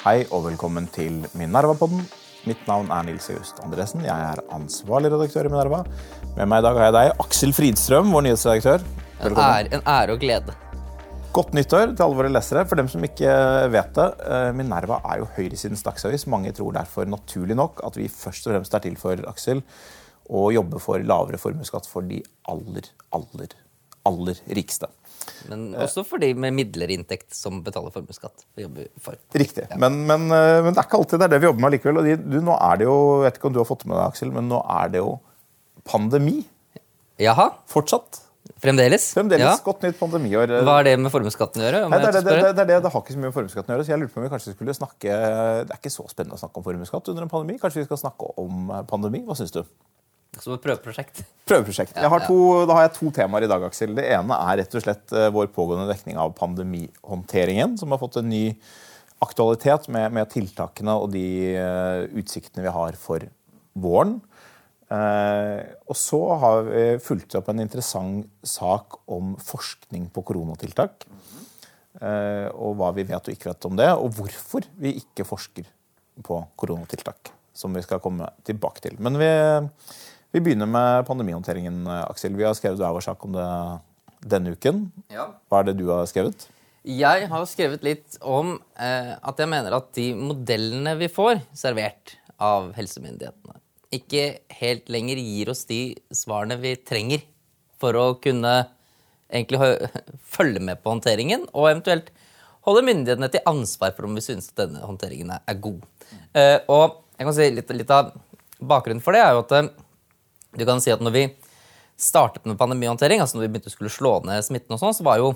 Hei og velkommen til Minerva-podden. Mitt navn er Nils August Andresen. Jeg er ansvarlig redaktør i Minerva. Med meg i dag har jeg deg, Aksel Fridstrøm, vår nyhetsredaktør. En ære, en ære og glede. Godt nyttår til alle våre lesere. For dem som ikke vet det, eh, Minerva er jo høyresidens dagsavis. Mange tror derfor naturlig nok at vi først og fremst er til for Aksel å jobbe for lavere formuesskatt for de aller, aller, aller rikeste. Men også for de med midlere inntekt som betaler formuesskatt. Riktig. Men, men, eh, men det er ikke alltid det er det vi jobber med likevel. Og de, du, nå er det jo, jeg vet ikke om du har fått med deg, Aksel, men nå er det jo pandemi. Jaha? Fortsatt. Fremdeles? Fremdeles Ja. godt nytt pandemiår. Hva har det med formuesskatten å gjøre? Nei, det, er det, det, det, er det, det har ikke så mye med formuesskatten å gjøre. så jeg lurte på om vi kanskje skulle snakke Det er ikke så spennende å snakke om formuesskatt under en pandemi. Kanskje vi skal snakke om eh, pandemi? Hva syns du? Som et prøveprosjekt. Prøveprosjekt. Har to, da har jeg to temaer i dag, Aksel. Det ene er rett og slett eh, vår pågående dekning av pandemihåndteringen, som har fått en ny aktualitet med, med tiltakene og de eh, utsiktene vi har for våren. Eh, og så har vi fulgt opp en interessant sak om forskning på koronatiltak. Og hva vi vet og ikke vet om det, og hvorfor vi ikke forsker på koronatiltak. Som vi skal komme tilbake til. Men vi, vi begynner med pandemihåndteringen, Aksel. Vi har skrevet hver vår sak om det denne uken. Ja. Hva er det du har skrevet? Jeg har skrevet litt om eh, at jeg mener at de modellene vi får servert av helsemyndighetene, ikke helt lenger gir oss de svarene vi trenger for å kunne egentlig følge med på håndteringen, og eventuelt holde myndighetene til ansvar for om vi synes at denne håndteringen er, er god. Eh, og jeg kan si litt, litt av bakgrunnen for det er jo at eh, du kan si at når vi startet med pandemihåndtering, altså når vi begynte å skulle slå ned smitten og sånn, så var jo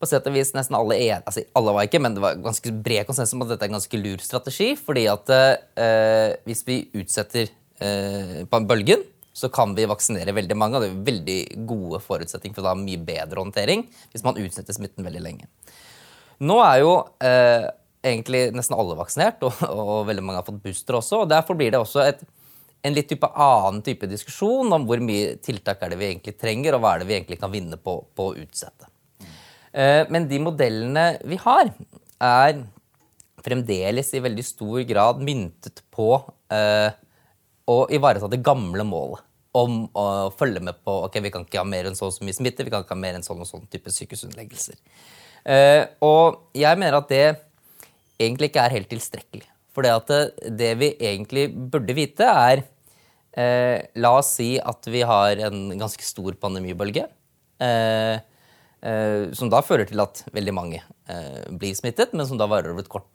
på sett og vis nesten alle enige altså alle var ikke, men det var ganske bred konsensus om at dette er en ganske lur strategi, fordi at eh, hvis vi utsetter eh, bølgen, så kan vi vaksinere veldig mange, og det er veldig gode forutsetninger for å ha mye bedre håndtering hvis man utsetter smitten veldig lenge. Nå er jo eh, egentlig nesten alle vaksinert, og, og veldig mange har fått booster også. og Derfor blir det også et, en litt type annen type diskusjon om hvor mye tiltak er det vi egentlig trenger, og hva er det vi egentlig kan vinne på, på å utsette. Eh, men de modellene vi har, er fremdeles i veldig stor grad myntet på eh, å ivareta det gamle målet om å følge med på ok, vi kan ikke ha mer enn så og så mye smitte, vi kan ikke ha mer enn sånn og sånn type sykehusinnleggelser. Eh, og jeg mener at det egentlig ikke er helt tilstrekkelig. For det, det vi egentlig burde vite, er eh, La oss si at vi har en ganske stor pandemibølge. Eh, eh, som da fører til at veldig mange eh, blir smittet, men som da varer over et kort,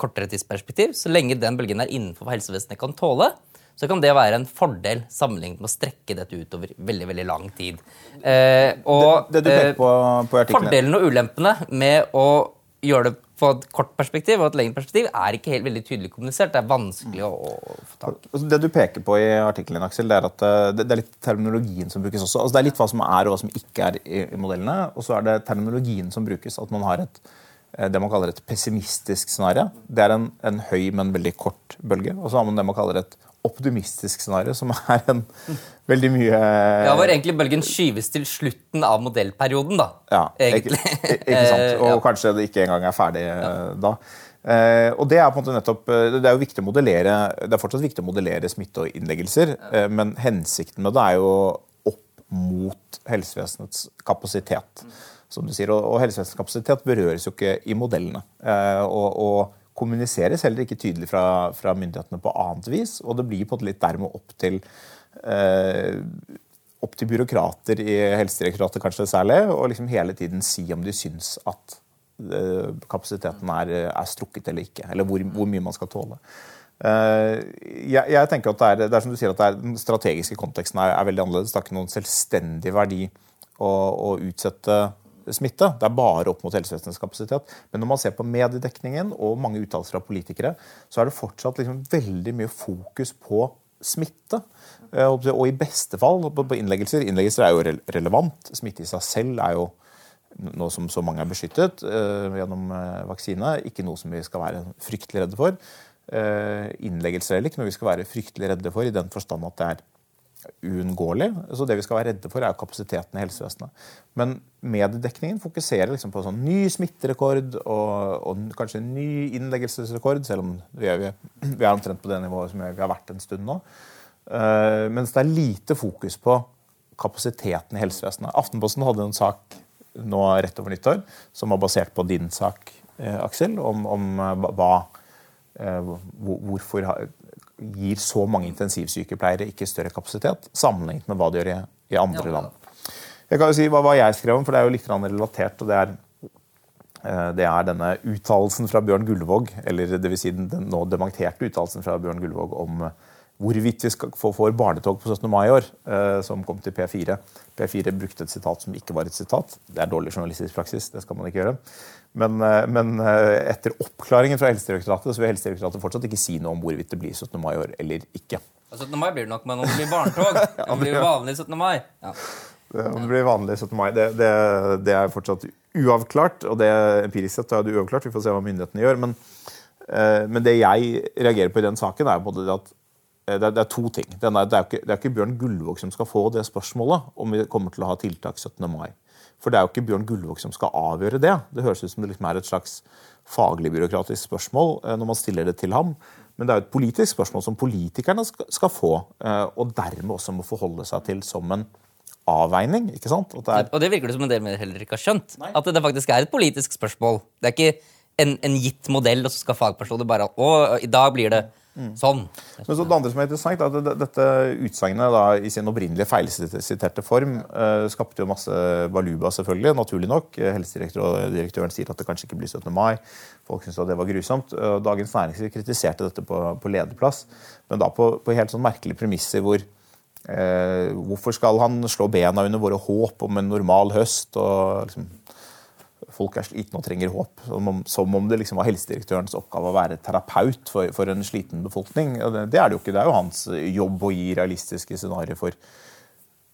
kortere tidsperspektiv. Så lenge den bølgen er innenfor hva helsevesenet kan tåle, så kan det være en fordel sammenlignet med å strekke dette utover veldig veldig lang tid. Eh, og, Det, det eh, på, på fordelen og ulempene med å gjøre det på et kort perspektiv og et lengre perspektiv er ikke helt veldig tydelig kommunisert. Det er vanskelig å, å få tak i. Altså, Det du peker på i artikkelen, Aksel, det er at eh, det, det er litt terminologien som brukes også. Altså, det er litt hva som er og hva som ikke er i, i modellene. Og så er det terminologien som brukes. At man har et, eh, det man kaller et pessimistisk scenario. Det er en, en høy, men veldig kort bølge. Og så har man det man kaller et optimistisk scenario, som er en veldig mye Ja, Hvor egentlig bølgen skyves til slutten av modellperioden, da. Ja, egentlig. Ikke, ikke sant? Eh, Og ja. kanskje det ikke engang er ferdig ja. da. Eh, og Det er på en måte nettopp, eh, det er jo viktig å modellere, det er fortsatt viktig å modellere smitte og innleggelser, eh, men hensikten med det er jo opp mot helsevesenets kapasitet. som du sier, Og, og helsevesenets kapasitet berøres jo ikke i modellene. Eh, og, og kommuniseres heller ikke tydelig fra, fra myndighetene på annet vis. Og det blir på et litt dermed opp til eh, opp til byråkrater i Helsedirektoratet kanskje særlig, og liksom hele tiden si om de syns at eh, kapasiteten er, er strukket eller ikke. Eller hvor, hvor mye man skal tåle. Uh, jeg, jeg tenker at det er, det er som du sier at er, Den strategiske konteksten er, er veldig annerledes. Det er ikke noen selvstendig verdi å, å utsette smitte. Det er bare opp mot helsevesenets kapasitet. Men når man ser på mediedekningen og mange uttalelser fra politikere, så er det fortsatt liksom veldig mye fokus på smitte. Eh, Og i beste fall på innleggelser. Innleggelser er jo relevant. Smitte i seg selv er jo nå som så mange er beskyttet eh, gjennom eh, vaksine, ikke noe som vi skal være fryktelig redde for. Innleggelser er heller ikke noe vi skal være fryktelig redde for, i den forstand at det er uunngåelig. Så det vi skal være redde for, er kapasiteten i helsevesenet. Men mediedekningen fokuserer liksom på sånn ny smitterekord og, og, kanskje en ny innleggelsesrekord, selv om vi er, vi er, omtrent på det nivået som vi har vært en stund nå. Uh, mens det er lite fokus på kapasiteten i helsevesenet. Aftenposten hadde en sak nå rett over nyttår som var basert på din sak, eh, Aksel, om, om hva, eh, hvorfor gir så mange intensivsykepleiere ikke større kapasitet, sammenlignet med hva de gjør i, i andre ja. land. Jeg kan jo si hva, hva, jeg skrev om, for det er jo litt relatert. og det er, eh, det er denne uttalelsen fra Bjørn Gullvåg, eller det vil si den, den nå dementerte uttalelsen fra Bjørn Gullvåg om hvorvidt vi skal få, får barnetog på 17. mai i år, eh, som kom til P4. P4 brukte et sitat som ikke var et sitat. Det er dårlig journalistisk praksis. det skal man ikke gjøre. Men, eh, men, eh, etter oppklaringen fra Helsedirektoratet så vil Helsedirektoratet fortsatt ikke si noe om hvorvidt det blir 17. mai i år eller ikke. 17. mai blir det nok, men om det blir barnetog Det blir vanlig 17. mai. Ja. Om det blir vanlig 17. mai, det, det, det, er fortsatt uavklart. Og det empirisk sett er det uavklart. Vi får se hva myndighetene gjør. Men, men det jeg reagerer på i den saken, er både det at det er, det er, to ting. Er, det, er ikke, det, er ikke, Bjørn Gullvåg som skal få det spørsmålet om vi kommer til å ha tiltak 17. mai. For det er jo ikke Bjørn Gullvåg som skal avgjøre det. Det høres ut som det liksom er et slags faglig byråkratisk spørsmål eh, når man stiller det til ham. Men det er jo et politisk spørsmål som politikerne skal få, eh, og dermed også må forholde seg til som en avveining. ikke sant? Det er... Og det virker det som en del heller ikke har skjønt. Nei. At det faktisk er et politisk spørsmål. Det er ikke en, en gitt modell, og så skal fagpersoner bare Å, i dag blir det Mm. Sånn. Men så det andre som er interessant, er at Dette utsagnet i sin opprinnelige feilsiterte form uh, skapte jo masse baluba, selvfølgelig, naturlig nok. Helsedirektøren sier at det kanskje ikke blir 17. mai. Folk syntes det var grusomt. Dagens Næringsliv kritiserte dette på, på lederplass, men da på, på helt sånn merkelige premisser hvor uh, Hvorfor skal han slå bena under våre håp om en normal høst? og liksom folk er slitne og trenger håp. Som om, som om det liksom var helsedirektørens oppgave å være terapeut for, for en sliten befolkning. Det, det, er det jo ikke. Det er jo hans jobb å gi realistiske scenarioer for,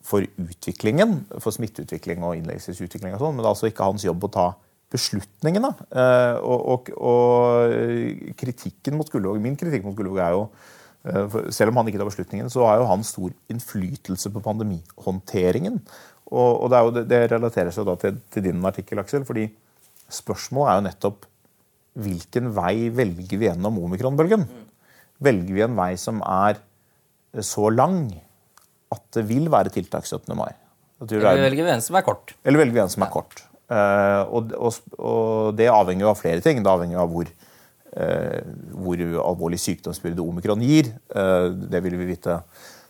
for utviklingen, for smitteutvikling og innleggelsesutvikling. Og sånn, men det er altså ikke hans jobb å ta beslutningene. Eh, og, og, og kritikken mot Gullvåg, Min kritikk mot Gullvåg er jo eh, selv om han ikke tar beslutningen, så har jo han stor innflytelse på pandemihåndteringen. Og, og det, jo, det, relaterer seg da til, til, din artikkel, Aksel. fordi spørsmålet er jo nettopp hvilken vei velger vi gjennom omikronbølgen? Velger vi en vei som er så lang at det vil være tiltak 17. mai? Eller velger vi en som er kort? Eller velger vi en som er kort. Uh, og, og, og, det avhenger jo av flere ting. Det avhenger av hvor, uh, hvor alvorlig sykdomsbyrde omikron gir. Uh, det vil vi vite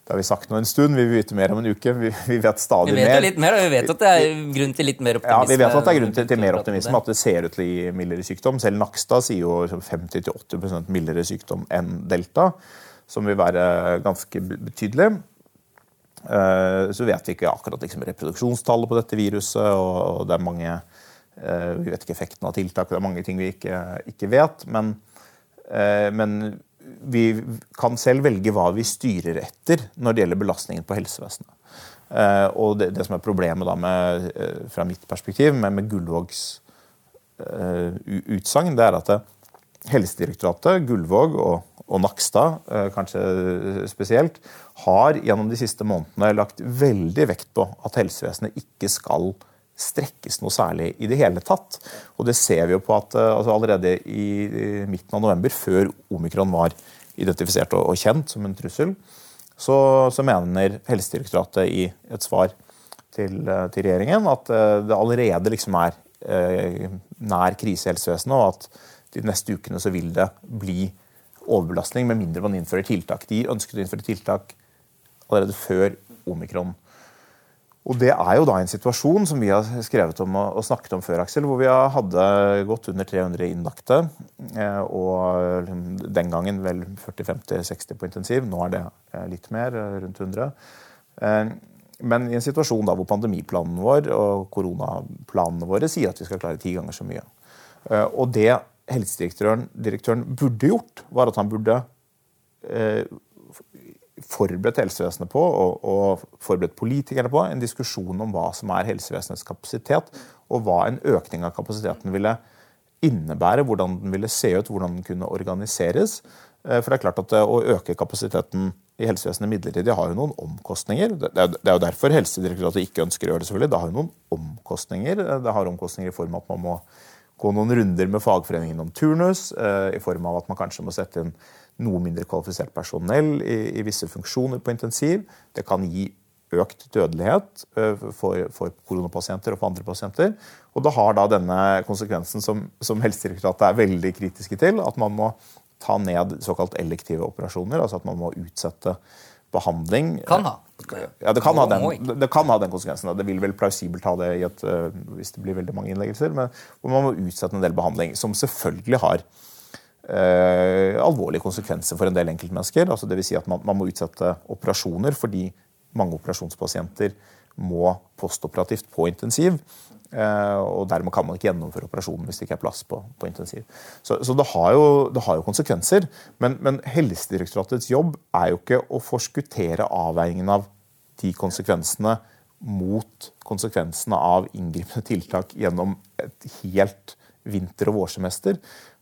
det har vi sagt nå en stund. Vi vil vite mer om en uke. Vi, vi vet stadig vi vet mer. Litt mer. Og vi vet at det er grunn til litt mer optimisme. Ja, vi vet at det er grunn til, til mer optimisme, at det ser ut til å gi mildere sykdom. Selv Nakstad sier jo 50-80 mildere sykdom enn delta, som vil være ganske betydelig. Eh, så vet vi ikke akkurat liksom, reproduksjonstallet på dette viruset, og det er mange eh, Vi vet ikke effekten av tiltak, det er mange ting vi ikke, ikke vet. Men, eh, men vi kan selv velge hva vi styrer etter når det gjelder belastningen på helsevesenet. Eh, og det, det som er problemet da med, eh, fra mitt perspektiv med, med Gullvågs uh, utsagn, det er at det, Helsedirektoratet, Gullvåg og, og Nakstad kanskje spesielt, har gjennom de siste månedene lagt veldig vekt på at helsevesenet ikke skal strekkes noe særlig i det hele tatt. Og det ser vi jo på at altså allerede i, midten av november, før omikron var identifisert og, kjent som en trussel, så, så, mener Helsedirektoratet i et svar til, til regjeringen at uh, det allerede liksom er eh, nær krise i helsevesenet, og at de neste ukene så vil det bli overbelastning med mindre man innfører tiltak. De ønsket å innføre tiltak allerede før omikron og Det er jo da en situasjon som vi har skrevet om og snakket om før, Aksel, hvor vi hadde gått under 300 innlagte. Eh, og liksom, den gangen vel 40-50-60 på intensiv. Nå er det eh, litt mer, eh, rundt 100. Men i en situasjon da hvor pandemiplanen vår og koronaplanene våre sier at vi skal klare ti ganger så mye. Og det helsedirektøren direktøren burde gjort, var at han burde forberedt helsevesenet på, og, og, forberedt politikerne på, en diskusjon om hva som er helsevesenets kapasitet, og hva en økning av kapasiteten ville innebære, hvordan den ville se ut, hvordan den kunne organiseres. Eh, for det er klart at Å øke kapasiteten i helsevesenet midlertidig har jo noen omkostninger. Det er jo derfor Helsedirektoratet ikke ønsker å gjøre det. selvfølgelig. Det har jo noen omkostninger. Det har omkostninger i form av at man må gå noen runder med fagforeningen om turnus, eh, i form av at man kanskje må sette inn noe mindre kvalifisert personell i, i visse funksjoner på intensiv. Det kan gi økt dødelighet eh, for, for koronapasienter og for andre pasienter. Og det har da denne konsekvensen som, som Helsedirektoratet er veldig kritiske til, at man må ta ned såkalt elektive operasjoner. Altså at man må utsette behandling. Kan ha. Ja, det kan, ha den, det kan ha den konsekvensen. Det vil vel plausibelt ha det et, eh, hvis det blir veldig mange innleggelser. Men man må utsette en del behandling, som selvfølgelig har eh, alvorlige konsekvenser for en del enkeltmennesker. Altså Dvs. Si at man, man må utsette operasjoner fordi mange operasjonspasienter må postoperativt på intensiv. Eh, og Dermed kan man ikke gjennomføre operasjonen hvis det ikke er plass på, på intensiv. Så, så det, har jo, det, har jo, konsekvenser. Men, men, Helsedirektoratets jobb er jo ikke å forskuttere avveiningen av de konsekvensene mot konsekvensene av inngripende tiltak gjennom et helt vinter- og vårsemester.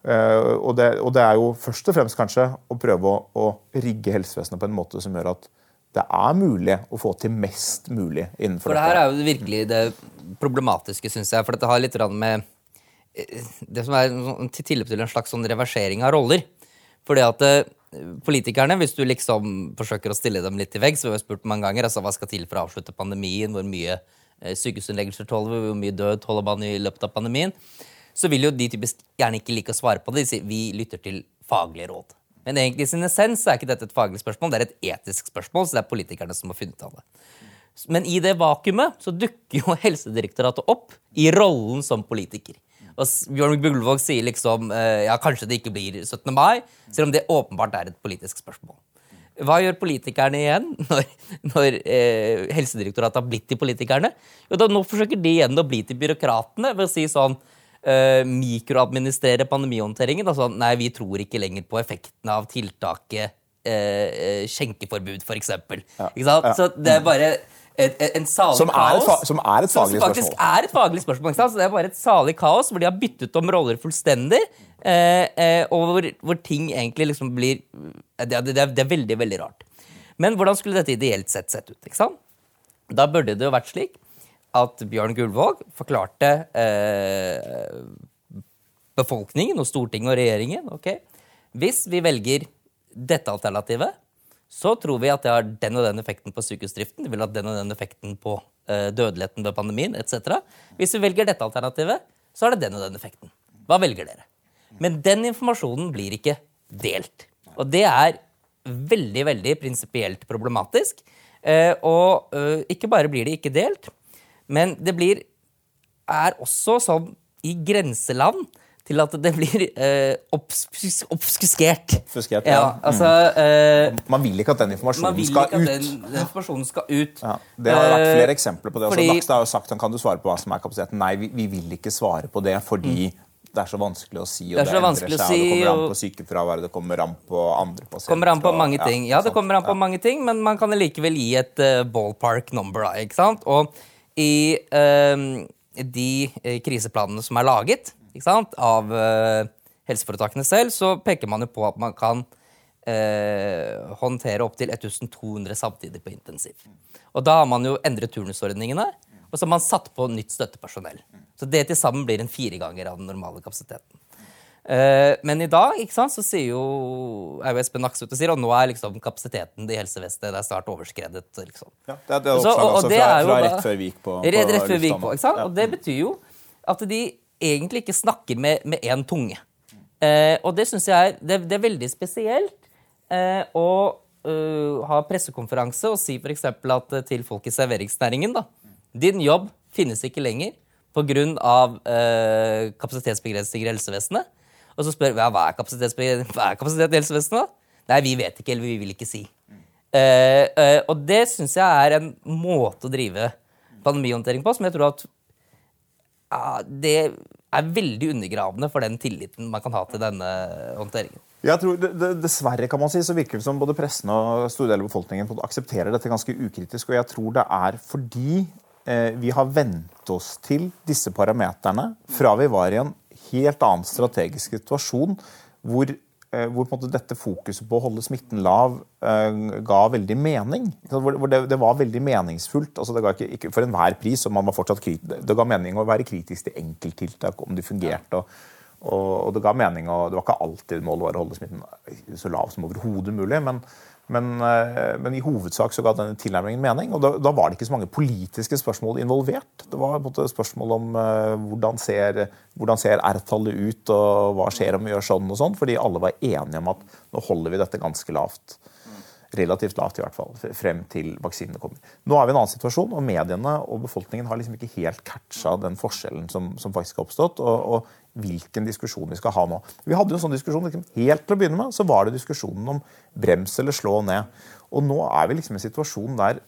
Eh, og det, og det, er jo først og fremst kanskje å prøve å, å rigge helsevesenet på en måte som gjør at det er mulig å få til mest mulig innenfor for det her er jo virkelig det problematiske, syns jeg. For dette har litt med eh, Det som er til tilløp til en slags sånn reversering av roller. Fordi at eh, politikerne, hvis du liksom forsøker å stille dem litt i vegg, så har vi spurt mange ganger altså hva skal til for å avslutte pandemien, hvor mye eh, sykehusinnleggelser tåler vi, hvor mye død tåler man i løpet av pandemien, så vil jo de typisk gjerne ikke like å svare på det. De sier vi lytter til faglige råd. Men egentlig i sin essens er ikke dette et faglig spørsmål, det er et etisk spørsmål. Så det er politikerne som har funnet av det. Men i det vakuumet så dukker jo Helsedirektoratet opp i rollen som politiker. Og Bjørn Gullvåg sier liksom eh, ja, kanskje det ikke blir 17. mai, selv om det åpenbart er et politisk spørsmål. Hva gjør politikerne igjen når, når eh, Helsedirektoratet har blitt til politikerne? Jo, da Nå forsøker de igjen å bli til byråkratene ved å si sånn uh, mikroadministrere pandemihåndteringen. Altså, nei, vi tror ikke lenger på effekten av tiltaket uh, skjenkeforbud, f.eks. Ja. Ja. Så det er bare et, et, en salig som er kaos. Som er et faglig som faktisk spørsmål. er et faglig spørsmål. Så det er bare et salig kaos hvor de har byttet om roller fullstendig. Eh, eh, og hvor, hvor, ting egentlig liksom blir det, det, det, er veldig, veldig rart. Men hvordan skulle dette ideelt sett sett ut? ikke sant? Da burde det jo vært slik at Bjørn Gullvåg forklarte eh, befolkningen og Stortinget og regjeringen ok, hvis vi velger dette alternativet, så tror vi at det har den og den effekten på sykehusdriften, det vil ha den og den effekten på eh, dødeligheten ved pandemien etc. Hvis vi velger dette alternativet, så har det den og den effekten. Hva velger dere? Men den informasjonen blir ikke delt. Og det er veldig, veldig prinsipielt problematisk. Eh, og eh, ikke bare blir det ikke delt, men det blir er også som i grenseland til at det blir eh, obfus obfusket. Obfuskert, ja. ja altså, eh, man vil ikke at den informasjonen skal ut. Den, den informasjonen skal ut. Ja, det har vært flere eh, eksempler på det. Fordi, også. har jo sagt kan du svare på hva som er kapasiteten. Nei, vi, vi vil ikke svare på det fordi mm. det er så vanskelig å si. Og det, det, seg, si, det kommer an på sykefraværet, det kommer an på andre pasienter. Kommer an på mange ting. Ja, det kommer an på mange ting, men man kan likevel gi et uh, ballpark number. ikke sant? Og i uh, de uh, kriseplanene som er laget av uh, helseforetakene selv, så peker man jo på at man kan håndtere opptil 1200 samtidig på intensiv. Og da har man jo endret turnusordningene, og så har man satt på nytt støttepersonell. Så det til sammen blir en fire ganger av den normale kapasiteten. Uh, men i dag ikke sant, så sier jo, er jo Espen Nakshut og sier at nå er liksom kapasiteten i helsevesenet det er snart overskredet. Liksom. Ja, det er, det også, og så, altså, fra, fra, rett før vi gikk på, på rett, rett før vi gikk på, ikke sant? Ja. Og det betyr jo at de egentlig ikke snakker med én tunge. Eh, og det syns jeg er, det, det, er veldig spesielt eh, å ha pressekonferanse og si f.eks. at til folk i serveringsnæringen da, din jobb finnes ikke lenger pga. Uh, kapasitetsbegrensninger i helsevesenet. Og så spør ja, hva er kapasitet i helsevesenet. Nei, vi vet ikke, eller vi vil ikke si. Uh, uh, og det syns jeg er en måte å drive pandemihåndtering på som jeg tror at uh, det er veldig undergravende for den tilliten man kan ha til denne håndteringen. Jeg tror, Dessverre kan man si, så virker det som både pressen og store deler av befolkningen aksepterer dette ganske ukritisk. Og jeg tror det er fordi eh, vi har vent oss til disse parameterne fra vi var i en helt annen strategisk situasjon hvor, eh, hvor dette fokuset på å holde smitten lav eh, ga veldig mening. Hvor det, det, var veldig meningsfullt. altså Det ga ikke, ikke for enhver pris, og man var fortsatt kritisk, det ga mening å være kritisk til enkelttiltak, om de fungerte. og, og, og det ga mening, og det var ikke alltid målet var å holde smitten så lav som overhodet mulig. men men, eh, men, i hovedsak så ga denne tilnærmingen mening. Og da, da, var det ikke så mange politiske spørsmål involvert. Det var på spørsmål om uh, hvordan ser, hvordan ser R-tallet ut, og hva skjer om vi gjør sånn og sånn. Fordi alle var enige om at nå holder vi dette ganske lavt. Relativt lavt, i hvert fall, frem til vaksinene kommer. Nå er vi i en annen situasjon, og mediene og befolkningen har liksom ikke helt catcha den forskjellen som, som faktisk har oppstått. og, og hvilken diskusjon vi skal ha nå. Vi hadde jo en sånn diskusjon, liksom, Helt til å begynne med så var det diskusjonen om brems eller slå ned. Og nå er vi liksom i en situasjon der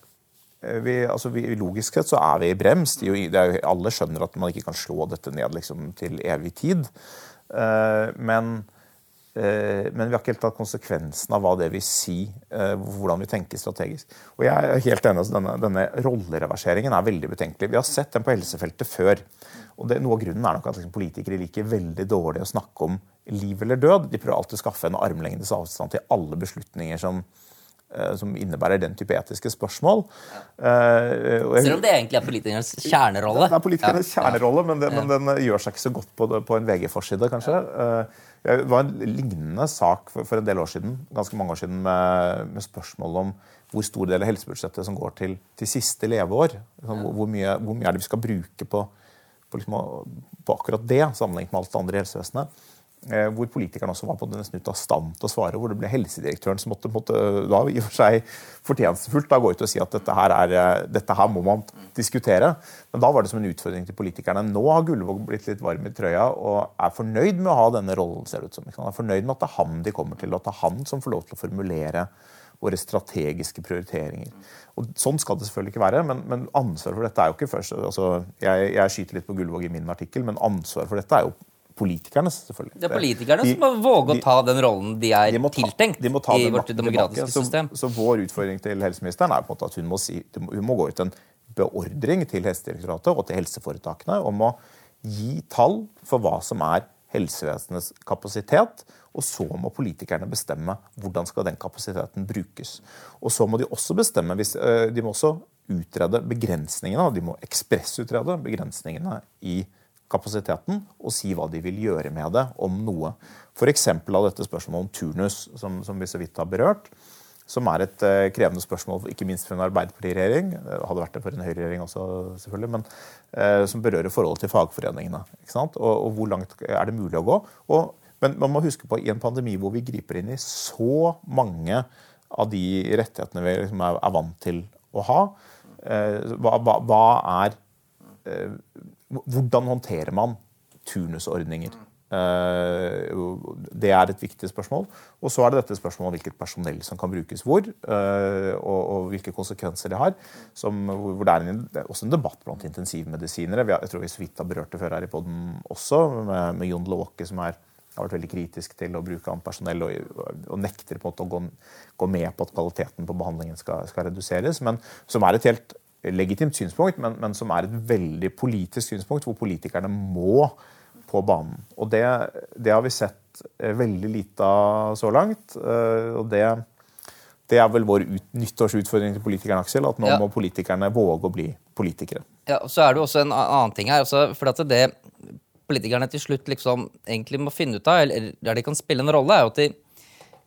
eh, vi, altså vi, Logisk sett så er vi i brems. De, de, alle skjønner at man ikke kan slå dette ned liksom, til evig tid. Uh, men, men, vi har ikke helt tatt konsekvensen av hva det vil si, uh, hvordan vi tenker strategisk. Og jeg er helt enig, altså, denne, denne rollereverseringen er veldig betenkelig. Vi har sett den på helsefeltet før. Og det, Noe av grunnen er nok at liksom, politikere liker veldig dårlig å snakke om liv eller død. De prøver alltid å skaffe en armlengdes avstand til alle beslutninger som, uh, som innebærer den type etiske spørsmål. Ja. Uh, Selv om det egentlig er politikernes kjernerolle? Det er politikernes ja. kjernerolle, men, det, men, den gjør seg ikke så godt på, på en VG-forside, kanskje. Uh, det var en lignende sak for, for, en del år siden, ganske mange år siden med, med spørsmål om hvor stor del av helsebudsjettet som går til, til siste leveår. Hvor, hvor, mye, hvor mye er det vi skal bruke på på, liksom, på akkurat det, sammenlignet med alt det andre i helsevesenet. Eh, hvor politikerne også var på nesten ute av stand til å svare. Hvor det ble helsedirektøren som måtte, måtte da i og for seg fortjenstfullt gå ut og si at dette her, er, eh, dette her må man diskutere. Men da var det som en utfordring til politikerne. Nå har Gullvåg blitt litt varm i trøya og er fornøyd med å ha denne rollen. ser det ut som. Han er fornøyd med at det er han de kommer til, og at det er han som får lov til å formulere våre strategiske prioriteringer. Og Sånn skal det selvfølgelig ikke være, men, men ansvaret for dette er jo ikke først altså, jeg, jeg, skyter litt på Gullvåg i min artikkel, men ansvaret for dette er jo politikernes. selvfølgelig. Det er politikerne de, som må våge å ta den rollen de er de ta, tiltenkt de i vårt demokratiske system. Så, så, vår utfordring til helseministeren er på en måte at hun må, si, hun må gå ut en beordring til Helsedirektoratet og til helseforetakene om å gi tall for hva som er helsevesenets kapasitet, og så må politikerne bestemme hvordan skal den kapasiteten brukes. Og så må de også bestemme, eh, de må også utrede begrensningene, de må ekspressutrede begrensningene i kapasiteten og si hva de vil gjøre med det, om noe. F.eks. av dette spørsmålet om turnus, som, som vi så vidt har berørt som er et uh, krevende spørsmål, ikke minst for en Arbeiderparti-regjering. Det hadde vært det for en Høyre-regjering også, selvfølgelig, men uh, som berører forholdet til fagforeningene. Og, og, hvor langt er det mulig å gå? Og, men man må huske på i en pandemi hvor vi griper inn i så mange av de rettighetene vi liksom er, er, vant til å ha, uh, hva, hva, hva, er Hvordan håndterer man turnusordninger? Eh, det er et viktig spørsmål. Og så er det dette spørsmålet om hvilket personell som kan brukes hvor, eh, og, hvilke konsekvenser det har. Som, hvor det er, en, det er, også en debatt blant intensivmedisinere. Jeg tror vi så vidt har berørt det før her i poden også, med, med Jon Låke, som er, har vært veldig kritisk til å bruke annet personell og, og nekter på en måte å gå, gå, med på at kvaliteten på behandlingen skal, skal reduseres. Men som er et helt legitimt synspunkt, men, men som er et veldig politisk synspunkt, hvor politikerne må på banen. Og det, det har vi sett eh, veldig lite av så langt. Eh, og det, det er vel vår ut, nyttårsutfordring til politikerne, Aksel. At nå ja. må politikerne våge å bli politikere. Ja, og Så er det jo også en annen ting her. Altså, for at det politikerne til slutt liksom egentlig må finne ut av, eller der de kan spille en rolle, er jo at de,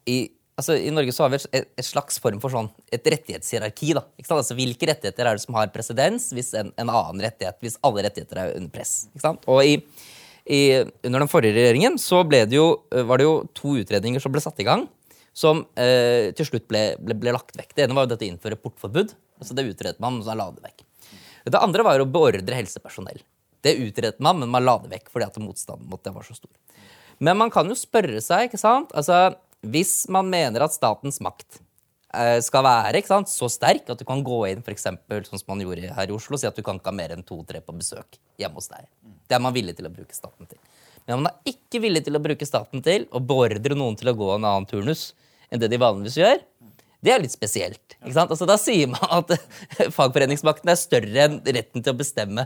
i, altså, i Norge så har vi et, slags form for sånn, et rettighetshierarki. da, ikke sant? Altså, Hvilke rettigheter er det som har presedens hvis en, en, annen rettighet, hvis alle rettigheter er under press? ikke sant? Og i i, under den forrige regjeringen så det jo, eh, var det jo to utredninger som ble satt i gang, som eh, til slutt ble, ble, ble, lagt vekk. Det ene var jo dette å innføre portforbud. altså Det utredet man, så la det vekk. Det andre var jo å beordre helsepersonell. Det utredet man, men man la det vekk fordi at motstanden mot det var så stor. Men man kan jo spørre seg, ikke sant Altså, Hvis man mener at statens makt eh, skal være sant, så sterk at du kan gå inn for eksempel, sånn som man gjorde her i Oslo, og si at du kan ikke ha mer enn to-tre på besøk hjemme hos deg. Det er man villig til å bruke staten til. Men man er ikke villig til å bruke staten til å beordre noen til å gå en annen turnus enn det de vanligvis gjør. Det er litt spesielt. Altså, da sier man at fagforeningsmakten er større enn retten til å bestemme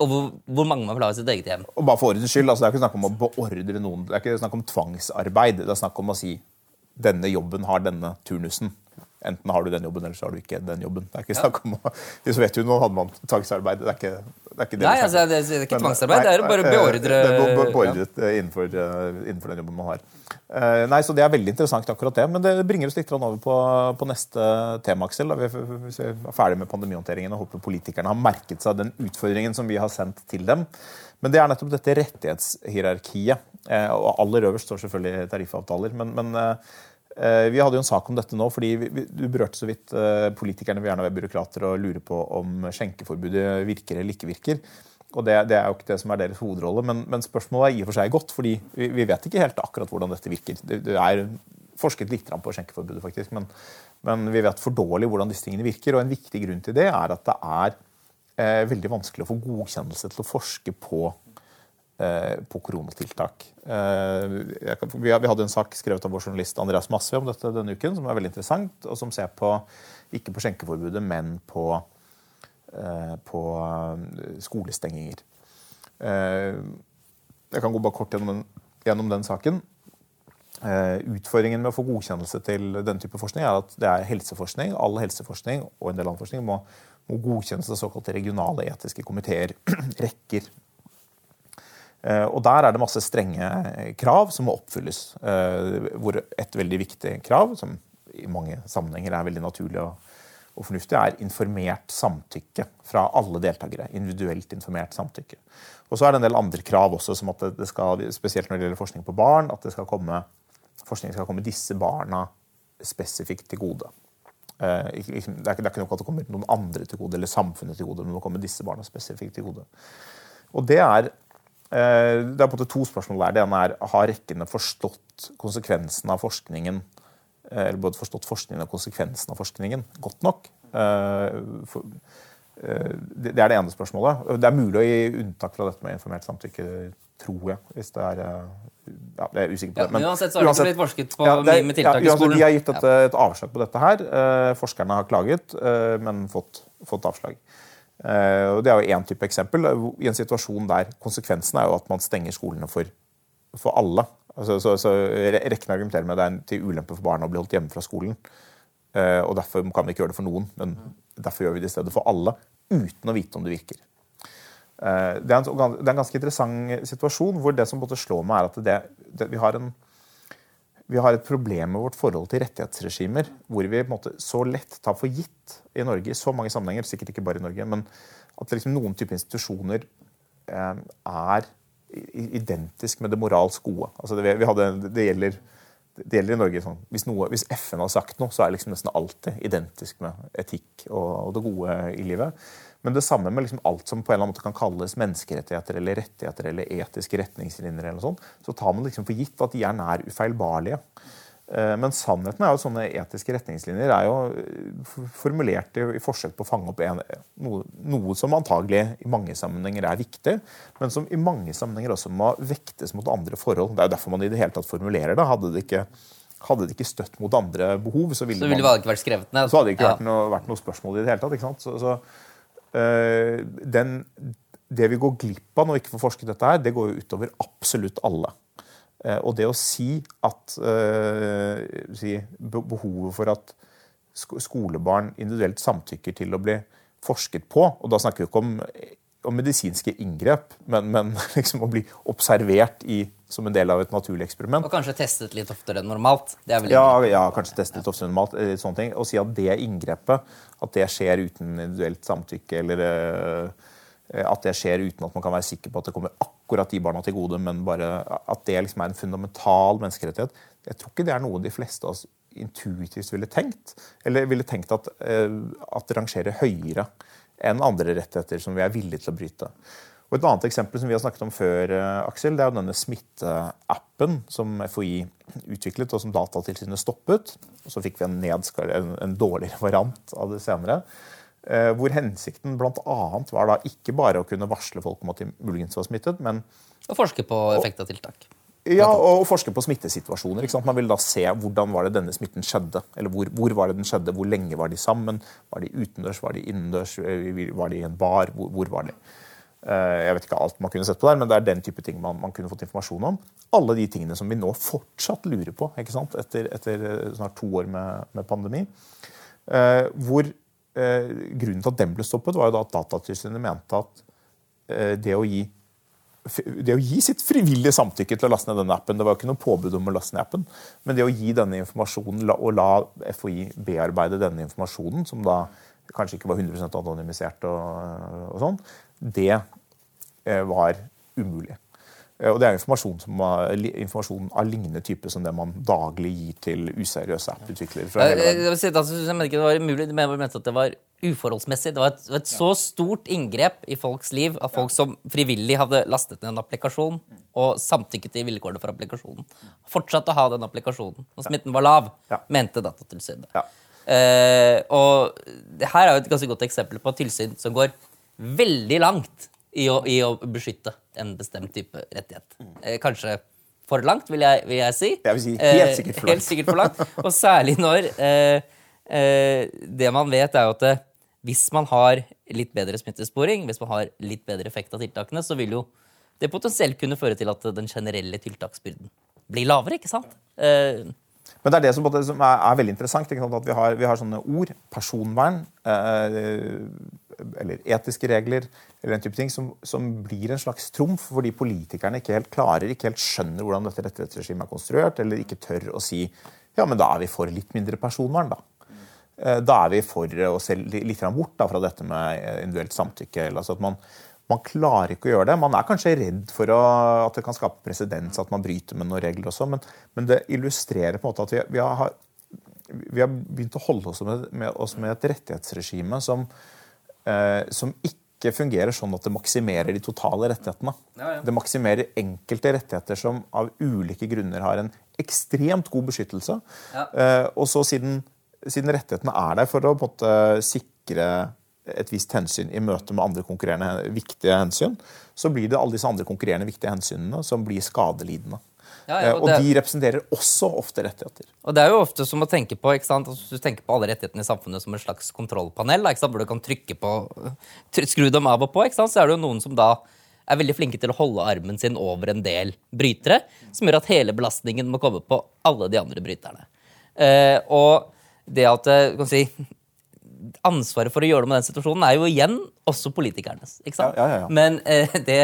Og hvor, hvor mange man plager sitt eget hjem. Og bare for ordens skyld, altså, Det er ikke snakk om å beordre noen, det er ikke snakk om tvangsarbeid. Det er snakk om å si denne jobben har denne turnusen. Enten har du den jobben, eller så har du ikke den jobben. Det er ikke snakk om å, I Sovjetunionen hadde man tvangsarbeid. Det er ikke det, er ikke det Nei, altså, det, er ikke tvangsarbeid, det er å bare eh, beordre Det er be- be- beordret innenfor, eh, innenfor den jobben man har. Eh, Nei, så Det er veldig interessant, akkurat det. Men det bringer oss litt over på, på neste tema, Aksel. Hvis vi er ferdig med pandemihåndteringen og håper politikerne har merket seg den utfordringen som vi har sendt til dem. Men det er nettopp dette rettighetshierarkiet. Og aller øverst står selvfølgelig tariffavtaler. Men, men Vi hadde jo en sak om dette nå, fordi Du berørte så vidt eh, politikerne vil gjerne være byråkrater og lure på om skjenkeforbudet virker eller ikke virker. Og Det, det er jo ikke det som er deres hovedrolle, men, men spørsmålet er i og for seg godt. fordi vi, vi vet ikke helt akkurat hvordan dette virker. Det, det er forsket litt på skjenkeforbudet, faktisk, men, men vi vet for dårlig hvordan disse tingene virker. og En viktig grunn til det er at det er eh, veldig vanskelig å få godkjennelse til å forske på eh, på koronatiltak. Eh, Vi hadde en sak skrevet av vår journalist Andreas Masse om dette denne uken, som er veldig interessant, og som ser på ikke på skjenkeforbudet, men på, eh, på eh, skolestenginger. Eh, Jeg kan gå bare kort gjennom gjennom den saken. Eh, Utfordringen med å få godkjennelse til denne type forskning er at det er helseforskning. All helseforskning og en del annen forskning må, må godkjennes av såkalte regionale etiske komiteer. Rekker. Eh, Og Der er det masse strenge krav som må oppfylles. eh, Hvor et veldig viktig krav, som i mange sammenhenger er veldig naturlig og, og fornuftig, er informert samtykke fra alle deltakere. Individuelt informert samtykke. Og så er det en del andre krav også, som at det, skal, spesielt når det gjelder forskning på barn, at skal komme, forskning skal komme disse barna spesifikt til gode. Eh, det, er ikke, det nok at det kommer noen andre til gode, eller samfunnet til gode, men det må komme disse barna spesifikt til gode. Og det er det er på en måte to spørsmål der. Det ene er har rekkene forstått konsekvensen av forskningen eh, eller både forstått forskningen og konsekvensen av forskningen godt nok? Eh, eh, det det er det ene spørsmålet. Det er mulig å gi unntak fra dette med informert samtykke, tror jeg. Hvis det er eh, ja, Jeg er usikker på Ja, det. men uansett så har det ikke blitt forsket på det er- mye med tiltak i skolen. De har gitt et, et avslag på dette her. Eh, forskerne har klaget, eh, men fått, fått avslag. Eh, og Det er jo én type eksempel. I en situasjon der konsekvensen er jo at man stenger skolene for, for alle. Altså, så, så re- Rekken argumenterer med det er til ulempe for barna å bli holdt hjemme fra skolen. Eh, og Derfor kan vi ikke gjøre det for noen, men derfor gjør vi det i stedet for alle. Uten å vite om det virker. Eh, Det er, en, det er en ganske interessant situasjon hvor det som en slår meg, er at det, det, vi, har en, vi har et problem med vårt forhold til rettighetsregimer, hvor vi måte så lett tar for gitt i Norge i så mange sammenhenger, sikkert ikke bare i Norge, men at liksom noen typer institusjoner eh, er identisk med det moralsk gode. Altså det, vi hadde, det, gjelder, det gjelder i Norge sånn hvis, noe, hvis FN har sagt noe, så er det liksom nesten alltid identisk med etikk og, og det gode i livet. Men det samme med liksom alt som på en eller annen måte kan kalles menneskerettigheter eller rettigheter eller etiske retningslinjer, eller noe sånt, så tar man liksom for gitt at de er nær ufeilbarlige. Eh, Men sannheten er jo at sånne etiske retningslinjer er jo eh, formulert i, forsøk på å fange opp en, noe, noe som antagelig i mange sammenhenger er viktig, men som i mange sammenhenger også må vektes mot andre forhold. Det er jo derfor man i det hele tatt formulerer det. Hadde det ikke, hadde det ikke støtt mot andre behov, så ville, Så ville det man, det ikke vært skrevet ned. så hadde det ikke Ja. vært, noe, vært noe spørsmål i det hele tatt. ikke sant? Så, så øh, den, det vi går glipp av når vi ikke får forsket dette her, det går jo utover absolutt alle. Eh, Og det å si at eh, si, behovet for at skolebarn individuelt samtykker til å bli forsket på, og da snakker vi ikke om, om medisinske inngrep, men, men liksom å bli observert i, som en del av et naturlig eksperiment. Og kanskje testet litt oftere enn normalt. Det er Ja, ja, kanskje testet litt ofte normalt. eller sånne ting, Og si at det inngrepet at det skjer uten individuelt samtykke, eller eh, at det skjer uten at man kan være sikker på at det kommer akkurat de barna til gode, men bare at det liksom er en fundamental menneskerettighet. Jeg tror ikke det er noe de fleste av oss intuitivt ville tenkt. Eller ville tenkt at, eh, at det rangerer høyere enn andre rettigheter som vi er villige til å bryte. Og Et annet eksempel som vi har snakket om før, eh, Aksel, det er jo denne smitteappen som FHI utviklet, og som Datatilsynet stoppet. Og så fikk vi en, en, en dårligere variant av det senere. Eh, hvor hensikten bl.a. var da ikke bare å kunne varsle folk om at de muligens var smittet, men Å forske på effekt av tiltak. ja, og forske på smittesituasjoner. Ikke sant? Man vil da se hvordan var det denne smitten skjedde. Eller hvor, hvor var det den skjedde, hvor lenge var de sammen? Var de utendørs, var de innendørs, Eh, var de i en bar? Hvor, hvor var de? Eh, jeg vet ikke alt man kunne sett på der, men det er den type ting man, man kunne fått informasjon om. Alle de tingene som vi nå fortsatt lurer på ikke? Etter, etter snart to år med, med pandemi. Hvor Grunnen til at den ble stoppet, var jo da at Datatilsynet mente at eh, det å gi det å gi sitt frivillige samtykke til å laste ned denne appen Det var jo ikke noe påbud om å laste ned appen, men det å gi denne informasjonen og la FHI bearbeide denne informasjonen, som da kanskje ikke var 100% anonymisert, og, og sånn, det eh, var umulig. Eh, og det er informasjon, som, informasjon, av lignende type som det man daglig gir til useriøse app-utviklere. hele verden. Jeg, jeg, altså, jeg mener ikke det var umulig, men jeg mente at det var uforholdsmessig. Det var et, et så stort inngrep i folks liv av folk som frivillig hadde lastet ned en applikasjon og samtykket i vilkårene for applikasjonen. Fortsatte å ha den applikasjonen. Og smitten var lav, mente Datatilsynet. Ja. Uh, og det her er jo et ganske godt eksempel på tilsyn som går veldig langt i å, i å beskytte en bestemt type rettighet. Eh, kanskje for langt, vil jeg, vil jeg si. Jeg vil si helt sikkert for langt. Helt sikkert for langt. Og særlig når det man vet, er jo at det, hvis man har litt bedre smittesporing, hvis man har litt bedre effekt av tiltakene, så vil jo det potensielt kunne føre til at den generelle tiltaksbyrden blir lavere. ikke sant? Men det er det som, som er, er, veldig interessant. At vi har, vi har, sånne ord, personvern, eh, eller etiske regler, eller den type ting, som, som, blir en slags trumf fordi politikerne ikke helt klarer, ikke helt skjønner hvordan dette rettighetsregimet er konstruert, eller ikke tør å si ja, men da er vi for litt mindre personvern, da. Eh, da er vi for å se litt bort fra dette med individuelt samtykke. altså at man man klarer ikke å gjøre det. Man er kanskje redd for å, at det kan skape presedens, at man bryter med noen regler også, men, men, det illustrerer på en måte at vi, vi, har, vi har, begynt å holde oss med, med, oss med et rettighetsregime som, eh, som, ikke fungerer sånn at det maksimerer de totale rettighetene. Ja, ja. Det maksimerer enkelte rettigheter som av ulike grunner har en ekstremt god beskyttelse. Ja. Eh, og så siden, siden rettighetene er der for å på en måte sikre et visst hensyn i møte med andre konkurrerende viktige hensyn, så blir det alle disse andre konkurrerende viktige hensynene som blir skadelidende. Ja, ja, og, og de representerer også ofte rettigheter. Og Det er jo ofte som å tenke på ikke sant? Altså, du tenker på alle rettighetene i samfunnet som et slags kontrollpanel, ikke sant? hvor du kan trykke på, skru dem av og på. Ikke sant? Så er det jo noen som da er veldig flinke til å holde armen sin over en del brytere, som gjør at hele belastningen må komme på alle de andre bryterne. Eh, og det at du kan si, ansvaret for å gjøre noe med den situasjonen er jo igjen også politikernes. ikke sant? Ja, ja, ja. Men eh, det,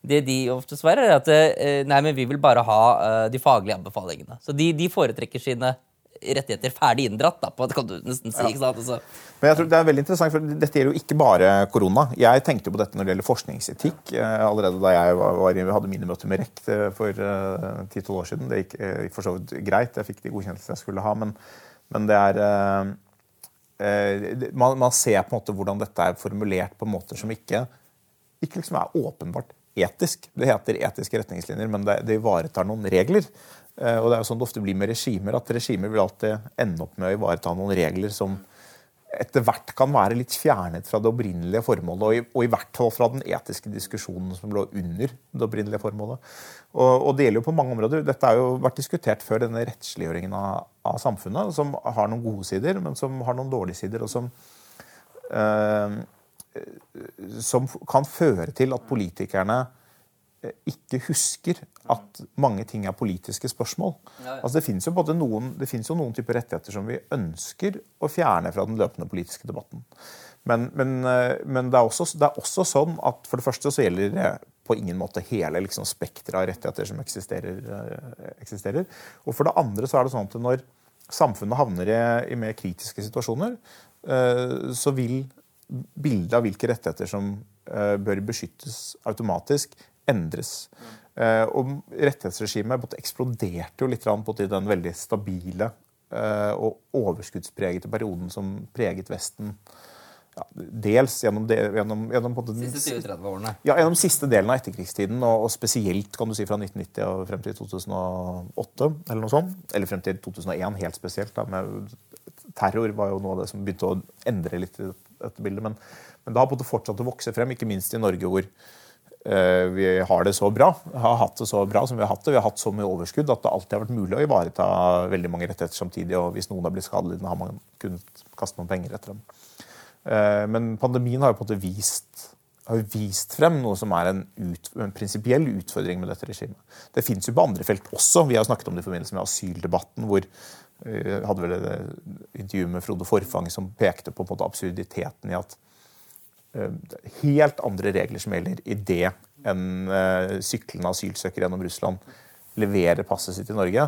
det, de ofte svarer, er at eh, nei, men vi vil bare ha eh, de faglige anbefalingene. Så de, de, foretrekker sine rettigheter ferdig inndratt, da, på, kan du nesten si. ikke sant? Altså. Men jeg tror det er veldig interessant, for Dette gjelder jo ikke bare korona. Jeg tenkte på dette når det gjelder forskningsetikk eh, allerede da jeg var, var, hadde mine møter med RECT eh, for eh, ti-tolv uh, år siden. Det gikk, gikk for så vidt greit. Jeg fikk de godkjennelsene jeg skulle ha. Men, men det er Eh, man, man, ser på en måte hvordan dette er formulert på måter som ikke, ikke liksom er åpenbart etisk. Det heter etiske retningslinjer, men det, det ivaretar noen regler. Eh, og det er jo sånn det ofte blir med regimer, at regimer vil alltid ende opp med å ivareta noen regler som etter hvert kan være litt fjernet fra det opprinnelige formålet, og i, og i, hvert fall fra den etiske diskusjonen som lå under det opprinnelige formålet. Og, og, det gjelder jo på mange områder. Dette har jo vært diskutert før, denne rettsliggjøringen av, av, samfunnet, som har noen gode sider, men som har noen dårlige sider, og som, øh, som kan føre til at politikerne ikke husker at mange ting er politiske spørsmål. Altså Det fins jo, noen, jo noen typer rettigheter som vi ønsker å fjerne fra den løpende politiske debatten. Men, men, eh, men det, er også, det, er også, sånn at for det første så gjelder det på ingen måte hele liksom, spekteret av rettigheter som eksisterer, eh, eksisterer, Og for det andre så er det sånn at når samfunnet havner i, i mer kritiske situasjoner, så vil bildet av hvilke rettigheter som bør beskyttes automatisk, endres. Eh, og rettighetsregimet eksploderte jo litt på den veldig stabile eh, og overskuddspregete perioden som preget Vesten. Ja, dels gjennom, de, gjennom, gjennom siste 20-30 årene. Ja, gjennom siste delen av etterkrigstiden, og, og, spesielt kan du si fra 1990 og frem til 2008. Eller noe sånt. Eller frem til 2001 helt spesielt. Da, med, terror var jo noe av det som begynte å endre litt i dette bildet. Men, men det har fortsatt å vokse frem, ikke minst i Norge, hvor vi har det så bra, har hatt det så bra som vi har hatt det. Vi har hatt så mye overskudd at det alltid har vært mulig å ivareta veldig mange rettigheter samtidig. Og hvis noen har blitt skadelidende, har man kunnet kaste noen penger etter dem. Eh, men pandemien har jo på en måte vist vist frem noe som er en, ut, en prinsipiell utfordring med dette regimet. Det fins jo på andre felt også. Vi har snakket om det i forbindelse med asyldebatten, hvor vi hadde vel et intervju med Frode Forfang som pekte på, på absurditeten i at helt andre regler som gjelder det en uh, syklende asylsøker gjennom Russland leverer passet sitt i Norge.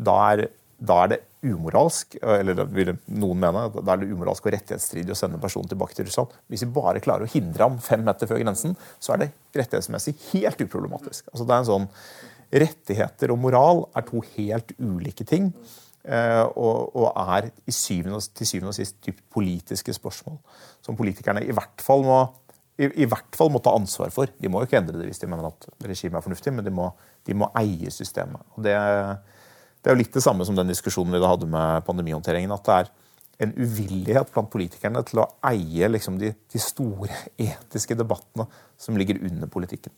Da er, da er det umoralsk, eller det vil noen mene, da er det umoralsk og rettighetsstridig å sende personen tilbake til Russland. Hvis vi bare klarer å hindre ham fem meter før grensen, så er det rettighetsmessig helt uproblematisk. Altså det er en sånn Rettigheter og moral er to helt ulike ting. Eh, og, og, er syvende, til syvende og sist dypt politiske spørsmål. Som politikerne i hvert fall må i, i, hvert fall må ta ansvar for. De må jo ikke endre det hvis de mener at regimet er fornuftig, men de må, de må eie systemet. Og det, det er jo litt det samme som den diskusjonen vi da hadde med pandemihåndteringen. At det er en uvillighet blant politikerne til å eie liksom, de, de, store etiske debattene som ligger under politikken.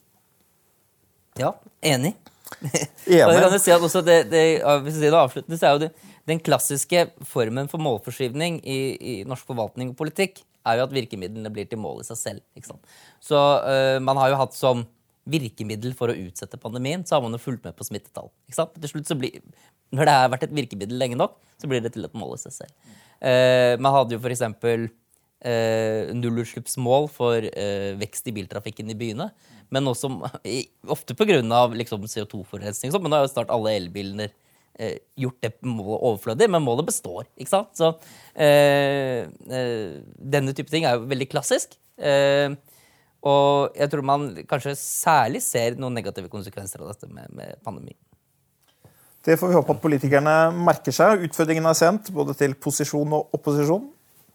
Ja, enig. Enig. og jeg kan jo si at også det, det, hvis jeg avsluttende, så er jo det, Den klassiske formen for målforskyvning i, i, norsk forvaltning og politikk er jo at virkemidlene blir til mål i seg selv. Så uh, man har jo hatt som virkemiddel for å utsette pandemien, så har man jo fulgt med på smittetall. Til slutt så blir, Når det har vært et virkemiddel lenge nok, så blir det til et mål i seg selv. Uh, man hadde jo for Eh, nullutslippsmål for eh, vekst i biltrafikken i byene. Men også ofte pga. Liksom, CO2-forurensning. Men nå har jo snart alle elbilene eh, gjort det målet overflødig, men målet består. ikke sant? Så eh, eh, denne type ting er jo veldig klassisk. Eh, og jeg tror man kanskje særlig ser noen negative konsekvenser av dette med, med pandemi. Det får vi håpe at politikerne merker seg. Utfordringen er sendt både til posisjon og opposisjon.